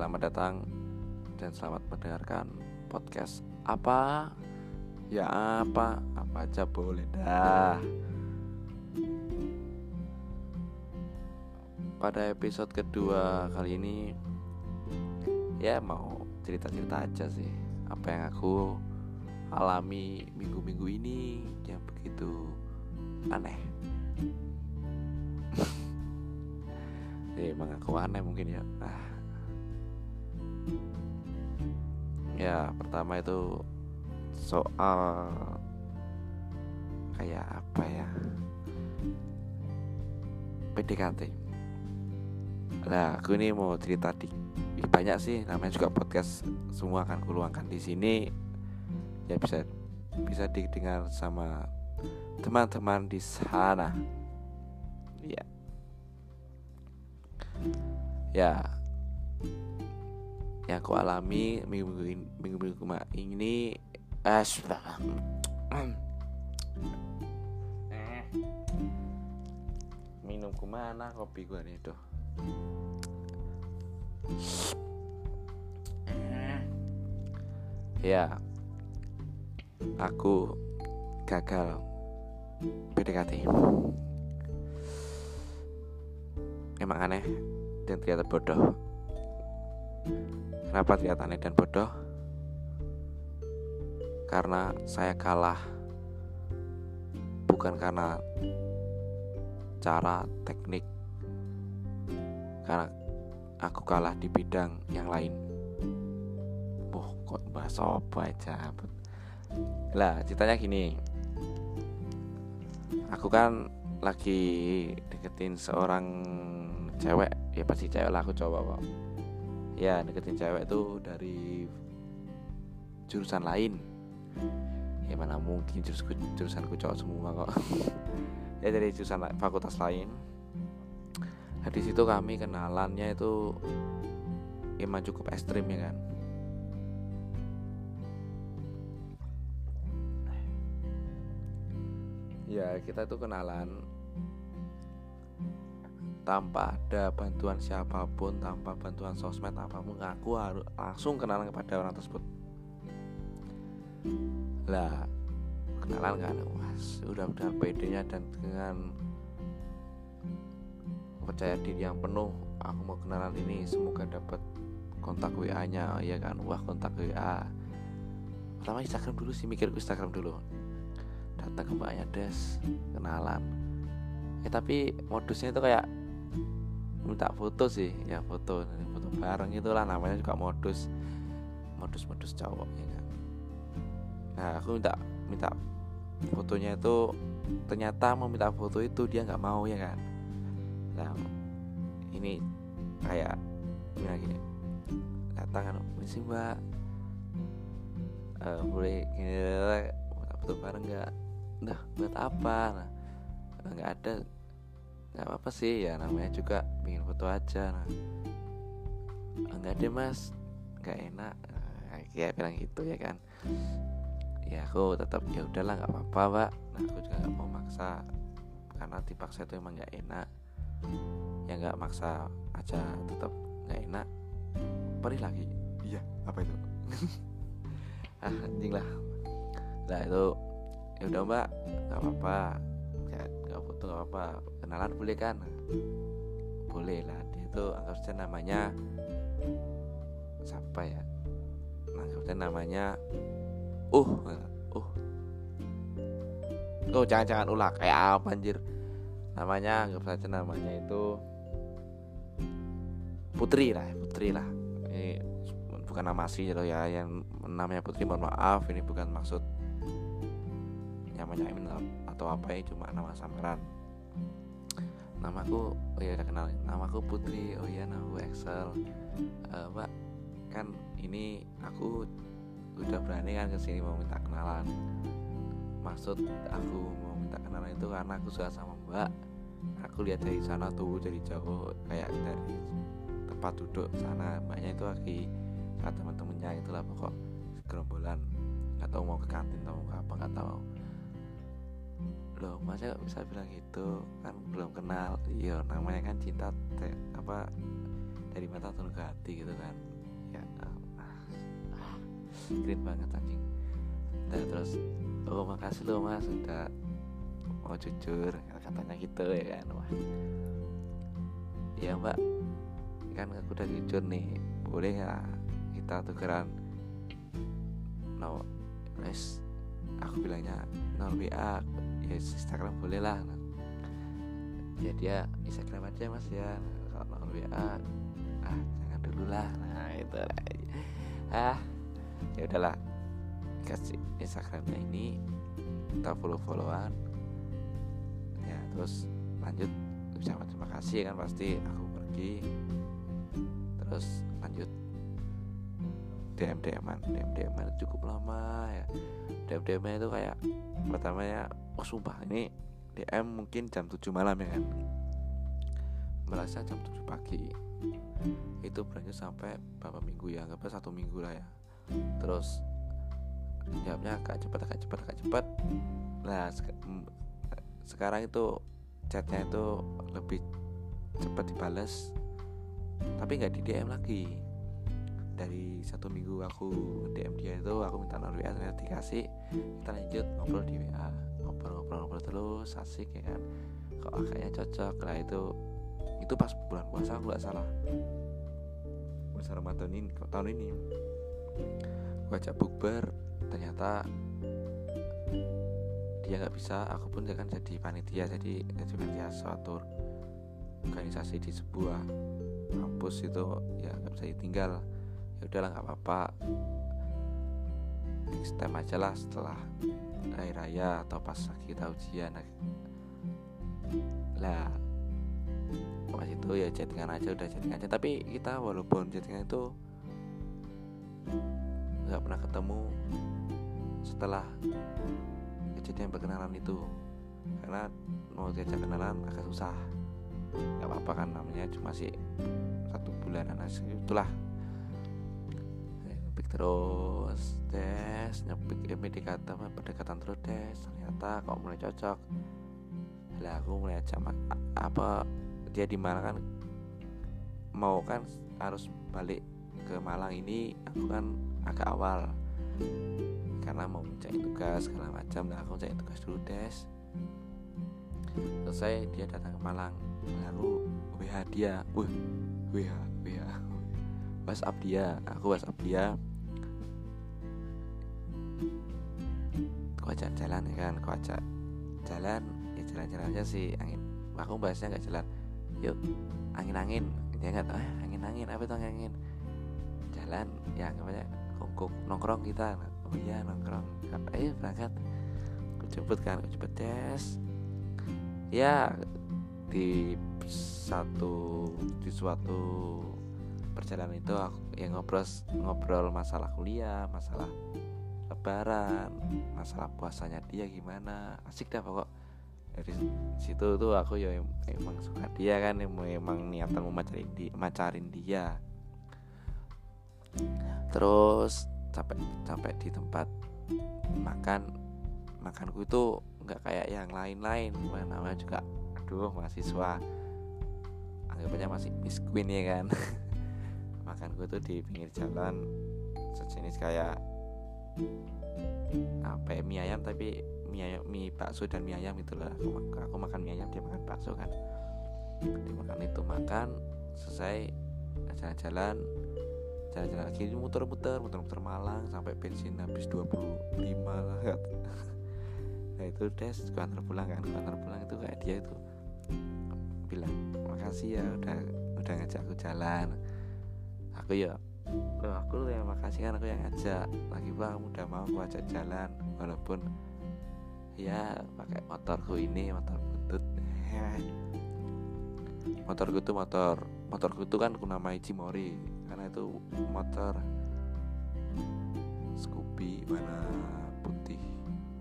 selamat datang dan selamat mendengarkan podcast apa ya apa apa aja boleh dah. Pada episode kedua kali ini ya mau cerita-cerita aja sih apa yang aku alami minggu-minggu ini yang begitu aneh. ya emang aku aneh mungkin ya nah ya pertama itu soal kayak apa ya? PDKT lah aku ini mau cerita di banyak sih. Namanya juga podcast semua akan kuluangkan di sini ya bisa bisa didengar sama teman-teman di sana. Ya ya yang aku alami minggu minggu minggu minggu ini eh minum ke mana kopi gua nih tuh. Ya aku gagal PDKT emang aneh dan ternyata bodoh kenapa ternyata aneh dan bodoh. Karena saya kalah bukan karena cara teknik karena aku kalah di bidang yang lain. Wah kok bahasa apa aja lah ceritanya gini. Aku kan lagi deketin seorang cewek. Ya pasti cewek lah aku coba kok ya deketin cewek tuh dari jurusan lain. Ya mana mungkin jurusanku jurusanku cowok semua kok. Ya dari jurusan fakultas lain. Nah, di situ kami kenalannya itu emang cukup ekstrim ya kan? Ya kita tuh kenalan tanpa ada bantuan siapa pun tanpa bantuan sosmed apa pun aku harus langsung kenalan kepada orang tersebut. Lah kenalan kan was udah udah PD-nya dan dengan percaya diri yang penuh aku mau kenalan ini semoga dapat kontak WA nya ya kan? Wah kontak WA pertama Instagram dulu sih mikir Instagram dulu. Datang ke mbaknya des kenalan. Ya tapi modusnya itu kayak minta foto sih ya foto foto bareng itulah namanya juga modus modus modus cowok ya kan nah aku minta minta fotonya itu ternyata mau minta foto itu dia nggak mau ya kan nah ini kayak gimana gini datang kan sih mbak uh, boleh gini minta foto bareng nggak nah buat apa nah nggak ada nggak apa, apa sih ya namanya juga bikin foto aja nah. Nggak ada mas. Nggak enak. Nah, kayak bilang gitu ya kan. Ya aku tetap ya udahlah nggak apa-apa pak. Nah aku juga nggak mau maksa. Karena dipaksa itu emang nggak enak. Ya nggak maksa aja tetap nggak enak. Perih lagi. Iya apa itu? Ah anjing lah. Nah itu ya udah mbak. Nggak apa-apa nggak foto nggak apa-apa kenalan boleh kan? Boleh lah dia itu anggap saja namanya siapa ya? Anggap saja namanya uh uh. Oh jangan jangan ulah kayak apa anjir? Namanya anggap saja namanya itu Putri lah Putri lah. Ini bukan nama asli loh ya yang namanya Putri mohon maaf ini bukan maksud namanya atau apa ya cuma nama samaran namaku oh ya udah kenal. Namaku Putri oh iya namaku Excel. Uh, mbak kan ini aku udah berani kan ke sini mau minta kenalan. Maksud aku mau minta kenalan itu karena aku suka sama mbak. Aku lihat dari sana tuh dari jauh kayak dari tempat duduk sana mbaknya itu lagi sama teman-temannya itulah pokok gerombolan. Nggak tahu mau ke kantin atau apa nggak tahu loh masa bisa bilang gitu. Kan belum kenal. Iya namanya kan cinta te, apa dari mata turun ke hati gitu kan. Ya ah, ah, banget anjing. Dan terus oh makasih lo mas udah mau jujur katanya gitu ya kan. Wah. Ya mbak. Kan aku udah jujur nih boleh ya kita tukeran? No guys aku bilangnya no WA Instagram boleh lah. Ya dia Instagram aja mas ya. Kalau WA ah jangan dulu lah. Nah itu ah ya udahlah. Kasih Instagramnya ini kita follow followan ya terus lanjut. Ucapan terima kasih kan pasti aku pergi. Terus lanjut. DM DM DM DM cukup lama ya. DM DM itu kayak pertamanya oh sumpah ini DM mungkin jam 7 malam ya kan? Merasa jam 7 pagi. Itu berlanjut sampai beberapa minggu ya? Anggapnya satu minggu lah ya. Terus jawabnya agak cepat agak cepat agak cepat. Nah sekarang itu chatnya itu lebih cepat dibalas tapi nggak di DM lagi. Dari satu minggu aku DM dia itu aku minta nomor WA ternyata dikasih kita lanjut ngobrol di WA ngobrol-ngobrol-ngobrol terus asik ya kan. Kok kayaknya cocok. Lah itu itu pas bulan puasa aku nggak salah. Puasa Ramadan ini tahun ini gue ajak bukber ternyata dia nggak bisa. Aku pun kan jadi panitia jadi jadi panitia suatu organisasi di sebuah kampus itu ya nggak bisa ditinggal. Ya udahlah nggak apa-apa. Next time aja lah setelah hari raya atau pas kita ujian. Lah pas itu ya chattingan aja udah chattingan aja. Tapi kita walaupun chattingan itu nggak pernah ketemu setelah kejadian perkenalan itu. Karena mau diajak kenalan agak susah. Nggak apa-apa kan namanya cuma sih satu bulan anak itulah terus tes nyepik eh, pendekatan pendekatan terus tes ternyata kok mulai cocok. Lah aku mulai aja apa dia di mana kan mau kan harus balik ke Malang ini aku kan agak awal. Karena mau mencari tugas segala macam. Lah aku mencari tugas dulu tes selesai dia datang ke Malang. Lalu WH dia wah WH WH WhatsApp dia. Aku WhatsApp dia aku ajak jalan ya kan aku ajak jalan ya jalan-jalan aja sih angin. Aku bahasnya nggak jalan. Yuk angin-angin. Dia nggak tahu eh, angin-angin apa itu angin jalan ya namanya kongkong nongkrong kita. Oh iya nongkrong. Ayo berangkat. Aku jemput kan aku jemput tes ya di satu di suatu perjalanan itu aku yang ngobrol ngobrol masalah kuliah masalah lebaran masalah puasanya dia gimana asik dah pokok. Dari situ tuh aku ya emang suka dia kan emang niatan mau macarin dia, macarin dia. Terus sampai sampai di tempat makan makanku itu nggak kayak yang lain-lain namanya juga aduh mahasiswa anggapannya masih Queen ya kan. Makan gue tuh di pinggir jalan sejenis kayak apa ya, mie ayam tapi mie ayam, mie bakso dan mie ayam itulah. Aku, aku makan mie ayam dia makan bakso kan. Dimakan itu makan selesai jalan-jalan jalan-jalan lagi muter-muter muter-muter Malang sampai bensin habis 25 lah nah itu des antar pulang kan. Antar pulang itu kayak dia itu bilang makasih ya udah udah ngajak aku jalan. Aku ya loh aku loh yang makasih kan aku yang ngajak. Lagi bang udah mau aku ajak jalan walaupun ya pakai motorku ini motor butut. Motorku tuh motor motorku tuh kan aku namai Cimori karena itu motor Scoopy warna putih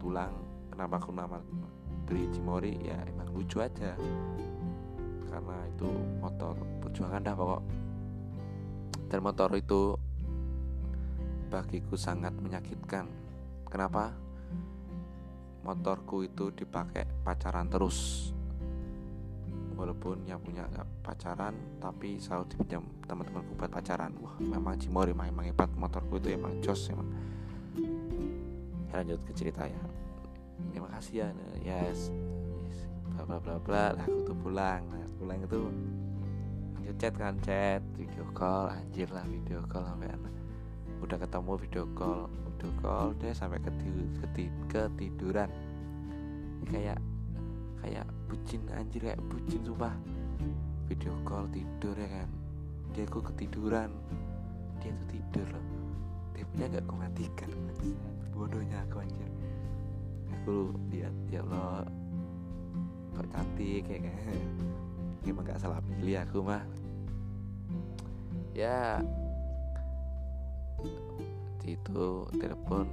tulang. Kenapa aku nama beri Cimori ya emang lucu aja. Karena itu motor perjuangan dah pokok dan motor itu bagiku sangat menyakitkan. Kenapa? Motorku itu dipakai pacaran terus. Walaupun yang punya pacaran tapi selalu dipinjam teman-temanku buat pacaran. Wah memang Cimor emang emang hebat motorku itu emang jos emang. Ya, lanjut ke cerita ya. Terima kasih ya yes, yes bla bla bla bla. Aku tuh pulang. Nah pulang itu lanjut chat kan chat video call anjir lah video call sampai anak udah ketemu video call video call deh sampai ketiduran. Kayak kayak bucin anjir kayak bucin sumpah. Video call tidur ya kan. Dia kok ketiduran. Dia tuh tidur loh. Dia punya gak aku matikan bodohnya aku anjir. Aku lihat ya Allah kok cantik kayak kayak emang gak salah pilih aku mah ya itu telepon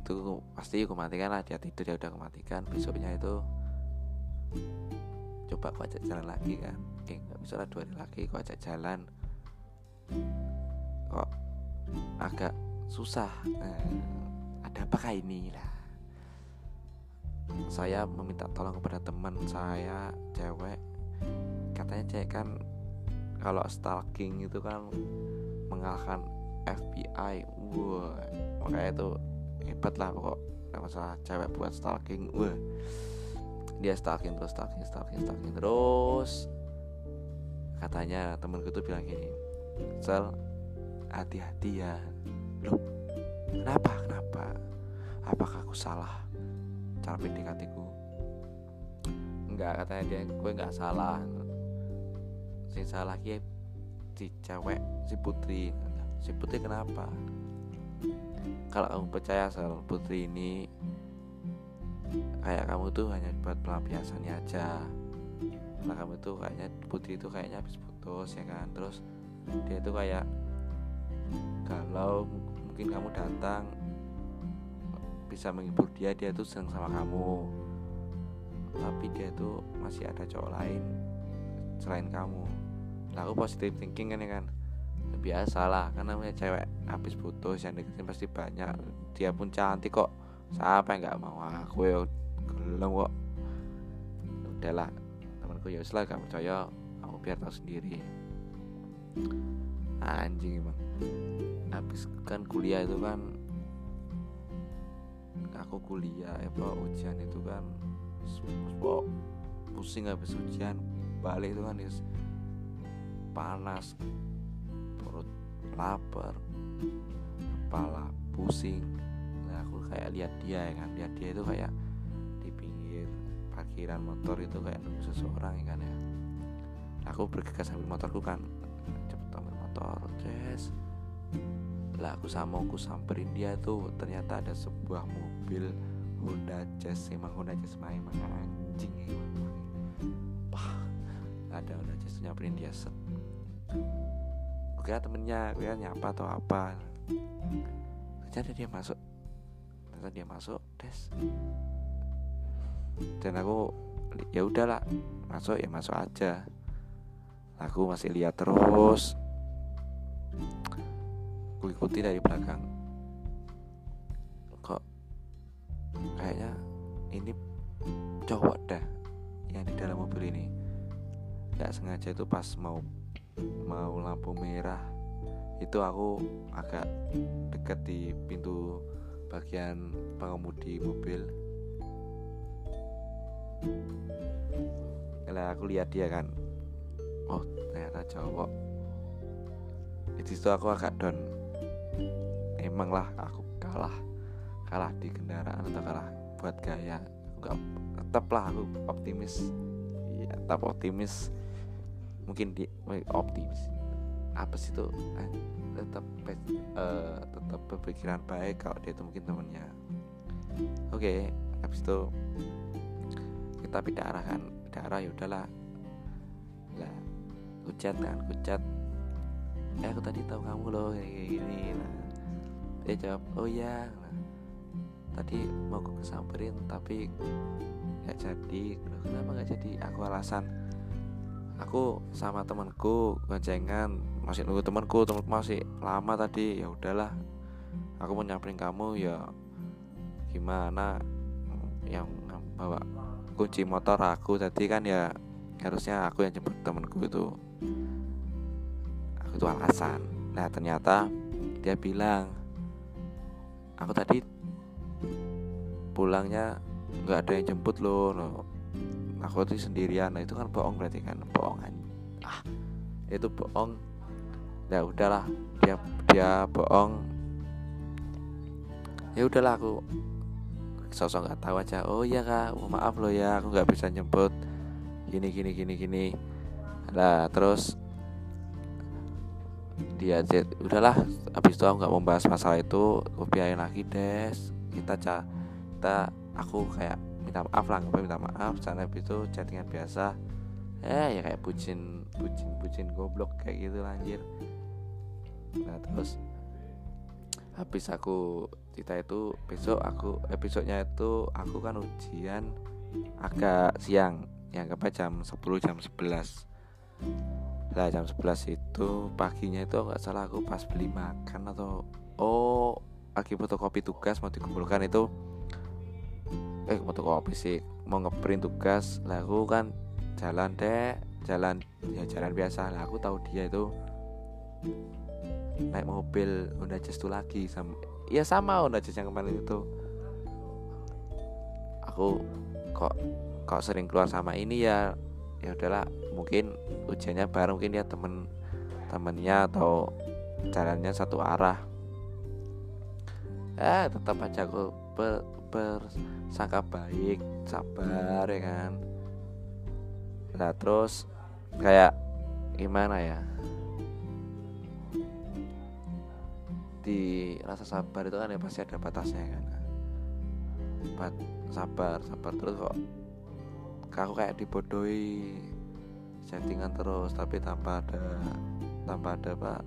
itu pasti aku matikan lah. Dia tidur dia udah kematikan. Besoknya itu coba aku ajak jalan lagi kan. Oke nggak bisa lah dua hari lagi aku ajak jalan. Kok agak susah. Eh, ada apakah ini lah? Saya meminta tolong kepada teman saya cewek. Katanya cewek kan kalau stalking itu kan mengalahkan FBI wah makanya itu hebat lah pokok. Masalah cewek buat stalking. Wah dia stalking terus stalking stalking stalking terus. Katanya temenku tuh bilang gini sel hati-hati ya. Loh kenapa kenapa? Apakah aku salah? Cara PDKT ku enggak katanya dia gue nggak salah si salah kia si cewek si putri. Si putri kenapa? Kalau kamu percaya sel putri ini kayak kamu tuh hanya buat pelampiasannya aja. Karena kamu tuh kayaknya putri itu kayaknya habis putus ya kan? Terus dia tuh kayak kalau mungkin kamu datang bisa menghibur dia dia tuh senang sama kamu. Tapi dia tuh masih ada cowok lain selain kamu lah aku positive thinking kan ya kan biasa lah karena punya cewek habis putus yang deketin pasti banyak dia pun cantik kok siapa yang nggak mau aku ya gelem kok udahlah temanku ya lah gak percaya aku biar tahu sendiri anjing emang habis kan kuliah itu kan aku kuliah apa ujian itu kan pusing habis ujian balik itu kan panas perut lapar kepala pusing. Kayak lihat dia ya kan lihat dia itu kayak di pinggir parkiran motor itu kayak nunggu seseorang ya kan ya. Aku bergegas sambil motorku kan cepet ambil motor Jess lah aku sama aku samperin dia tuh ternyata ada sebuah mobil Honda Jazz emang Honda Jazz main emang anjing ya Pah, ada Honda Jazz nyamperin dia set Oke temennya gue nyapa atau apa. Ternyata dia masuk. Ternyata dia masuk tes dan aku ya udahlah masuk ya masuk aja. Aku masih lihat terus. Aku ikuti dari belakang. Kok kayaknya ini cowok dah yang di dalam mobil ini nggak sengaja itu pas mau mau lampu merah. Itu aku agak dekat di pintu bagian pengemudi mobil. Kalau aku lihat dia kan. Oh ternyata cowok. Di situ aku agak down. Emang lah aku kalah. Kalah di kendaraan atau kalah buat gaya. Nggak tetap lah aku optimis. Ya tetap optimis mungkin di optimis. Apa sih tuh eh, tetap uh, tetap berpikiran baik kalau dia itu mungkin temennya. Oke okay, habis itu kita pindah arah kan. Pindah arah ya udahlah. Lah kucat kan kucat eh aku tadi tahu kamu loh kayak gini. Lah dia jawab oh ya nah, tadi mau aku kesamperin tapi nggak jadi. Kenapa nggak jadi? Aku alasan aku sama temanku goncengan masih nunggu temanku temanku masih lama tadi. Ya udahlah aku mau nyamperin kamu ya gimana? Yang bawa kunci motor aku tadi kan ya harusnya aku yang jemput temenku itu. Aku itu alasan. Nah ternyata dia bilang aku tadi pulangnya nggak ada yang jemput loh. Aku tuh sendirian. Nah itu kan bohong berarti kan? Bohongan ah itu bohong. Ya udahlah dia dia bohong. Ya udahlah aku sosok nggak tahu aja. Oh iya kak oh, maaf loh ya aku nggak bisa jemput gini gini gini gini. Nah terus dia chat udahlah habis itu aku nggak mau bahas masalah itu aku biarin lagi des. Kita ca kita aku kayak minta maaf lah nggak minta maaf. Habis itu chattingan biasa. Eh ya kayak bucin bucin bucin goblok kayak gitu lanjir nah terus habis aku cerita itu besok aku episodenya itu aku kan ujian agak siang. Yang apa jam 10 jam 11 lah jam 11 itu paginya itu nggak salah aku pas beli makan atau oh lagi fotokopi tugas mau dikumpulkan itu eh fotokopi sih? Mau ngeprint tugas? Lah aku kan jalan deh jalan ya jalan biasa. Lah aku tahu dia itu naik mobil Honda Jazz itu lagi sama ya sama Honda Jazz yang kemarin itu. Aku kok kok sering keluar sama ini ya ya udahlah mungkin ujiannya bareng mungkin dia temen temennya atau jalannya satu arah. Eh tetap aja aku bersangka baik sabar ya kan? Nah terus kayak gimana ya? Di rasa sabar itu kan ya pasti ada batasnya kan? Bat, sabar sabar terus kok aku kayak dibodohi settingan terus tapi tanpa ada tanpa ada pak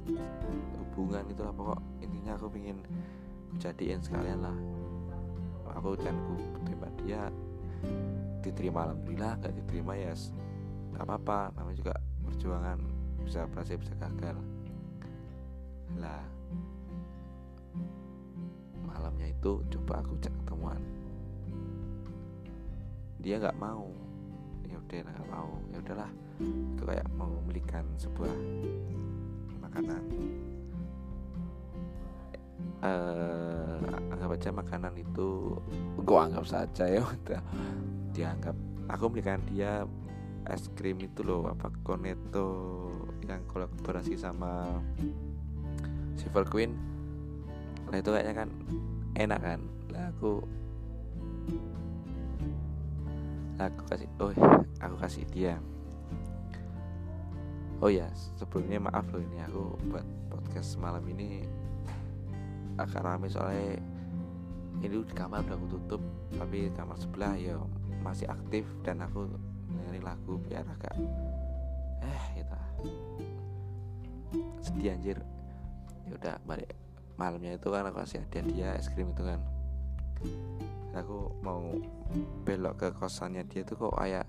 hubungan itu apa kok intinya aku ingin jadiin sekalian lah aku dan ku terima dia diterima alhamdulillah. Gak diterima ya nggak apa-apa. Namanya juga perjuangan. Bisa berhasil bisa gagal. Lah malamnya itu coba aku cek ketemuan. Dia nggak mau. Ya udah nggak mau. Ya udahlah. Itu kayak mau membelikan sebuah makanan. Uh, aja makanan itu gua anggap saja ya udah dianggap aku membelikan dia es krim itu loh apa Cornetto yang kolaborasi sama Silver Queen. Nah itu kayaknya kan enak kan? Lah aku aku kasih oh aku kasih dia. Oh ya sebelumnya maaf loh ini aku buat podcast malam ini agak rame soalnya ini di kamar udah aku tutup tapi kamar sebelah ya masih aktif dan aku nyari lagu biar agak eh gitu. Sedih anjir. Ya udah balik malamnya itu kan aku kasih hadiah dia es krim itu kan. Aku mau belok ke kosannya dia tuh kok kayak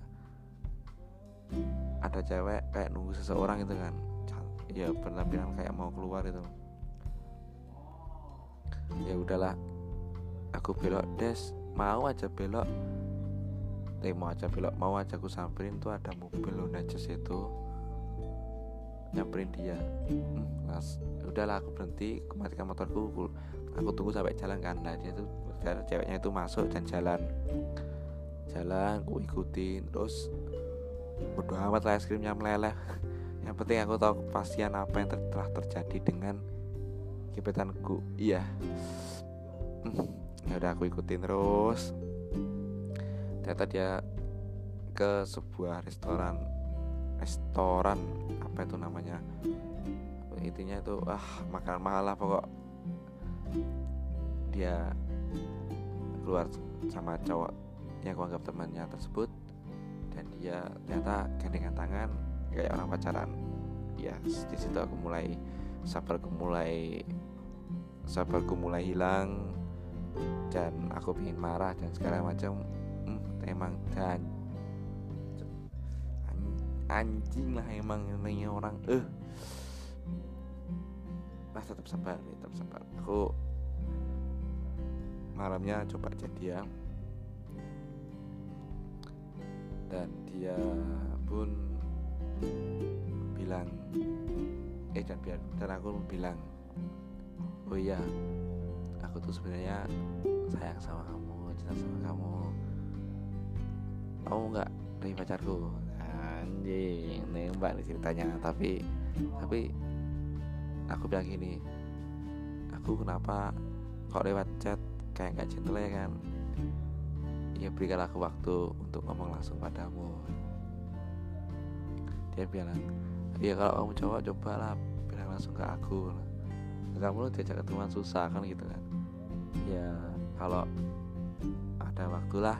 ada cewek kayak nunggu seseorang itu kan. Ya penampilan kayak mau keluar itu ya udahlah aku belok des. Mau aja belok. Eh mau aja belok. Mau aja aku samperin tuh ada mobil Honda Jazz itu. Nyamperin dia. Hmm, udahlah aku berhenti. Aku matikan motorku. Aku tunggu sampai jalan nah dia tuh ceweknya itu masuk dan jalan. Jalan aku ikutin. Terus bodo amat lah es krimnya meleleh. Yang penting aku tahu kepastian apa yang ter telah terjadi dengan gebetanku. Iya. Hmm, ya udah aku ikutin terus. Ternyata dia ke sebuah restoran. Restoran apa itu namanya? Intinya itu ah makan mahal lah pokok. Dia keluar sama cowok yang aku anggap temannya tersebut. Dan dia ternyata gandengan tangan kayak orang pacaran. Ya di situ aku mulai sabarku mulai sabarku mulai hilang dan aku ingin marah dan segala macam. Hmm, emang dan anjing lah emang namanya orang. Eh. Nah tetap sabar tetap sabar. Aku malamnya coba chat dia dan dia pun bilang eh dan biar dan aku bilang oh iya aku tuh sebenarnya sayang sama kamu cinta sama kamu. Kamu nggak dari pacarku anjing nembak nih ceritanya. Tapi tapi aku bilang gini aku kenapa kok lewat chat kayak nggak cinta ya kan? Ya berikan aku waktu untuk ngomong langsung padamu. Dia bilang ya kalau kamu cowok cobalah bilang langsung ke aku. Kamu lu diajak ketemuan susah kan gitu kan ya kalau ada waktulah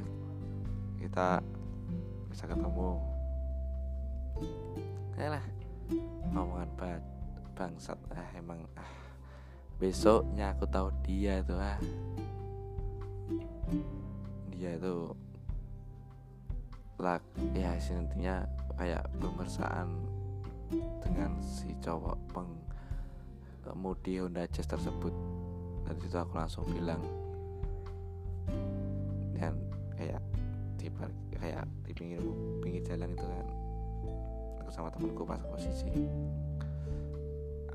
kita bisa ketemu. Lah ngomongan bad bangsat. Ah emang ah besoknya aku tahu dia itu ah. Dia itu lak ya intinya kayak pemeriksaan dengan si cowok pengemudi Honda Jazz tersebut dari situ aku langsung bilang dan kayak di kayak di pinggir pinggir jalan itu kan aku sama temanku pas posisi.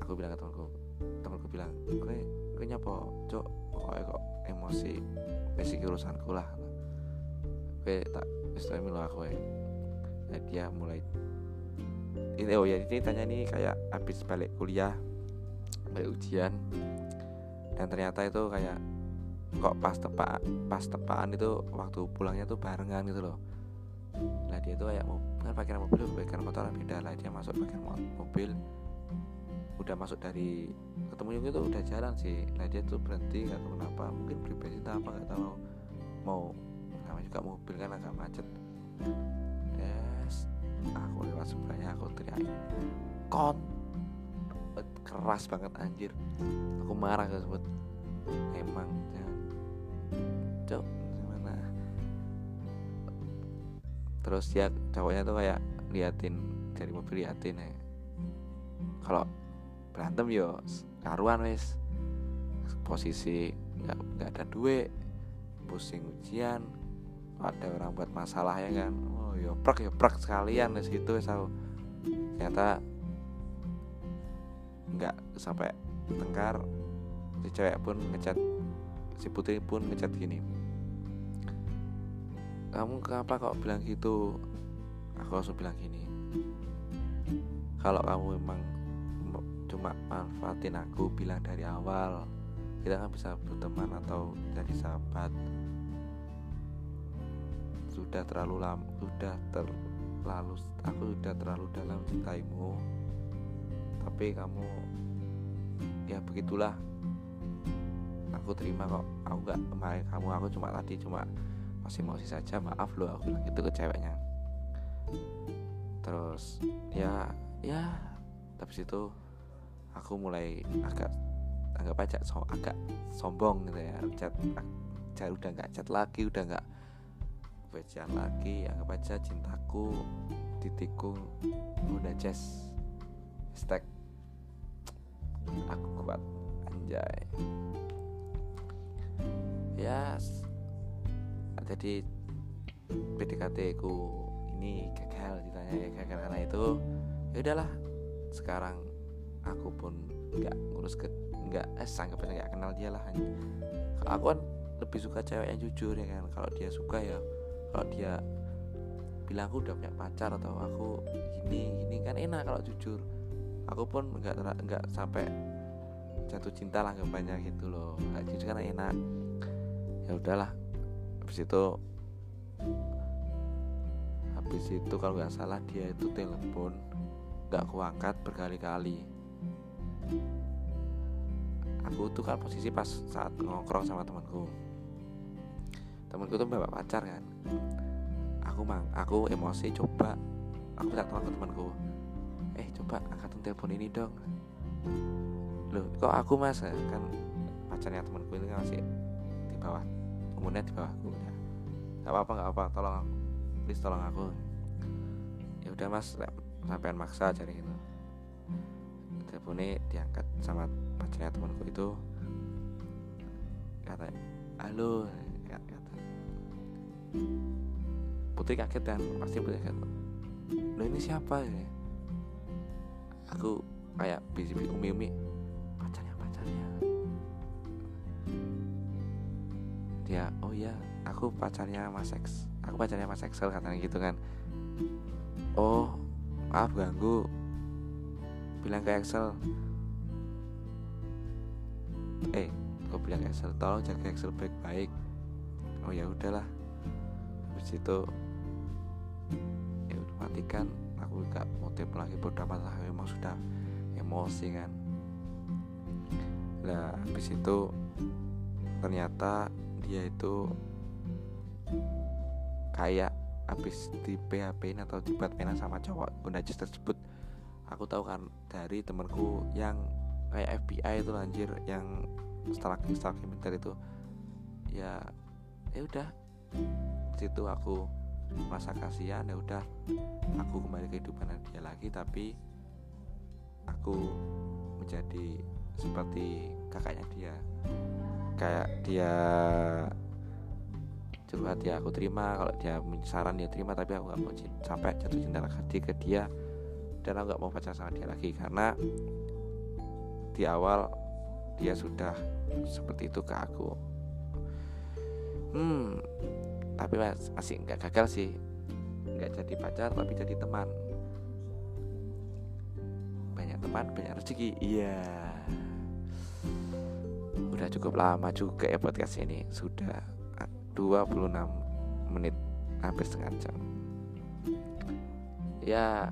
Aku bilang ke temanku temanku bilang gue gue nyapa cok pokoknya kok emosi basic urusanku lah. Gue tak istilah lo aku ya nah, dia mulai ini oh ya ini tanya nih kayak habis balik kuliah balik ujian dan ternyata itu kayak kok pas tepak pas tepaan itu waktu pulangnya tuh barengan gitu loh. Lah dia tuh kayak mau kan mobil parkiran motor beda lah. Dia masuk parkiran mobil udah masuk dari ketemu itu udah jalan sih. Lah dia tuh berhenti nggak tahu kenapa. Mungkin beli bensin apa nggak tahu. Mau namanya juga mobil kan agak macet. Des aku lewat sebelahnya aku teriak kon keras banget anjir. Aku marah sebut. Emang ya. cok gimana? Terus dia cowoknya tuh kayak liatin dari mobil liatin ya. Kalau berantem yo karuan wes posisi nggak nggak ada duit pusing ujian ada orang buat masalah ya kan? Oh yo prak yo prak sekalian di situ aku. Ternyata nggak sampai tengkar si cewek pun ngecat si putri pun ngecat gini. Kamu kenapa kok bilang gitu? Aku langsung bilang gini kalau kamu memang cuma manfaatin aku bilang dari awal kita kan bisa berteman atau jadi sahabat. Sudah terlalu lama sudah terlalu aku sudah terlalu dalam cintaimu tapi kamu ya begitulah. Aku terima kok. Aku gak kemarin kamu aku cuma tadi cuma masih emosi saja. Maaf loh aku bilang gitu ke ceweknya. Terus ya ya. Tapi situ aku mulai agak anggap aja so, agak sombong gitu ya. Chat chat udah nggak chat lagi udah nggak baca lagi. Anggap aja cintaku titikku udah jazz hashtag aku kuat anjay. Ya jadi PDKT ku ini gagal ditanya ya gagal karena itu. Ya udahlah sekarang aku pun nggak ngurus ke nggak eh sanggap nggak kenal dia lah. Kalau aku kan lebih suka cewek yang jujur ya kan. Kalau dia suka ya kalau dia bilang aku udah punya pacar atau aku gini gini kan enak kalau jujur aku pun nggak nggak sampai jatuh cinta lah banyak gitu loh. Nah, jujur kan enak. Ya udahlah habis itu habis itu kalau nggak salah dia itu telepon nggak kuangkat berkali-kali. Aku tuh kan posisi pas saat ngongkrong sama temanku. Temanku tuh bawa pacar kan. Aku mang aku emosi coba aku minta tolong ke temanku eh coba angkat telepon ini dong. Loh kok aku mas? Kan pacarnya temanku itu kan masih di bawah. Umurnya di bawahku ya. Nggak apa-apa nggak apa tolong aku. Please tolong aku. Ya udah mas. Sampean maksa cari itu. Teleponnya diangkat sama pacarnya temanku itu. Kata halo kata. Putri kaget dan pasti Putri kaget. Lo ini siapa ya aku kayak bisi umi umi pacarnya pacarnya. Dia oh ya aku pacarnya mas X. Aku pacarnya mas Excel katanya gitu kan. Oh maaf ganggu. Bilang ke Excel. Eh kok bilang ke Excel? Tolong jaga Excel baik-baik. Oh ya udahlah. Habis itu ya matikan aku gak tipe lagi amat lah memang sudah emosi kan lah habis itu ternyata dia itu kayak habis di PHP atau di batmenan sama cowok gunajis tersebut aku tahu kan dari temanku yang kayak FBI itu anjir yang stalking stalking bentar itu ya ya udah situ aku merasa kasihan ya udah aku kembali ke kehidupan dia lagi tapi aku menjadi seperti kakaknya dia. Kayak dia curhat ya aku terima. Kalau dia saran dia terima tapi aku gak mau sampai jatuh cinta lagi ke dia dan aku gak mau pacaran sama dia lagi karena di awal dia sudah seperti itu ke aku. Hmm tapi masih nggak gagal sih. Nggak jadi pacar tapi jadi teman. Banyak teman banyak rezeki. Iya. Udah cukup lama juga ya podcast ini. Sudah 26 menit hampir setengah jam. Ya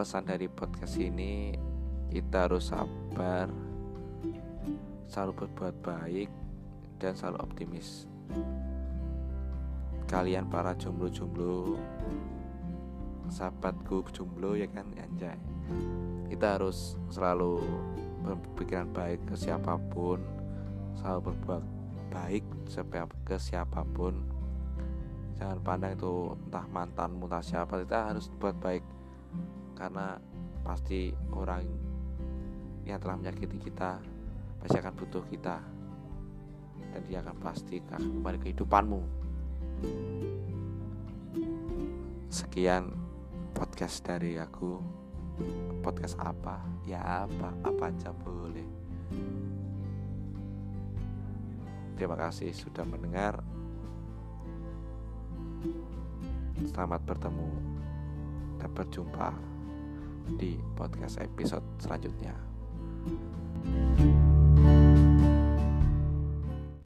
pesan dari podcast ini kita harus sabar selalu berbuat baik dan selalu optimis kalian para jomblo-jomblo. Sahabatku jomblo ya kan? Anjay. Kita harus selalu berpikiran baik ke siapa pun selalu berbuat baik ke siapa pun. Jangan pandang itu entah mantan entah siapa kita harus buat baik. Karena pasti orang yang telah menyakiti kita pasti akan butuh kita. Dan dia akan pasti akan kembali kehidupanmu sekian podcast dari aku podcast apa ya apa apa aja boleh Terima kasih sudah mendengar. Selamat bertemu dan berjumpa di podcast episode selanjutnya. thank you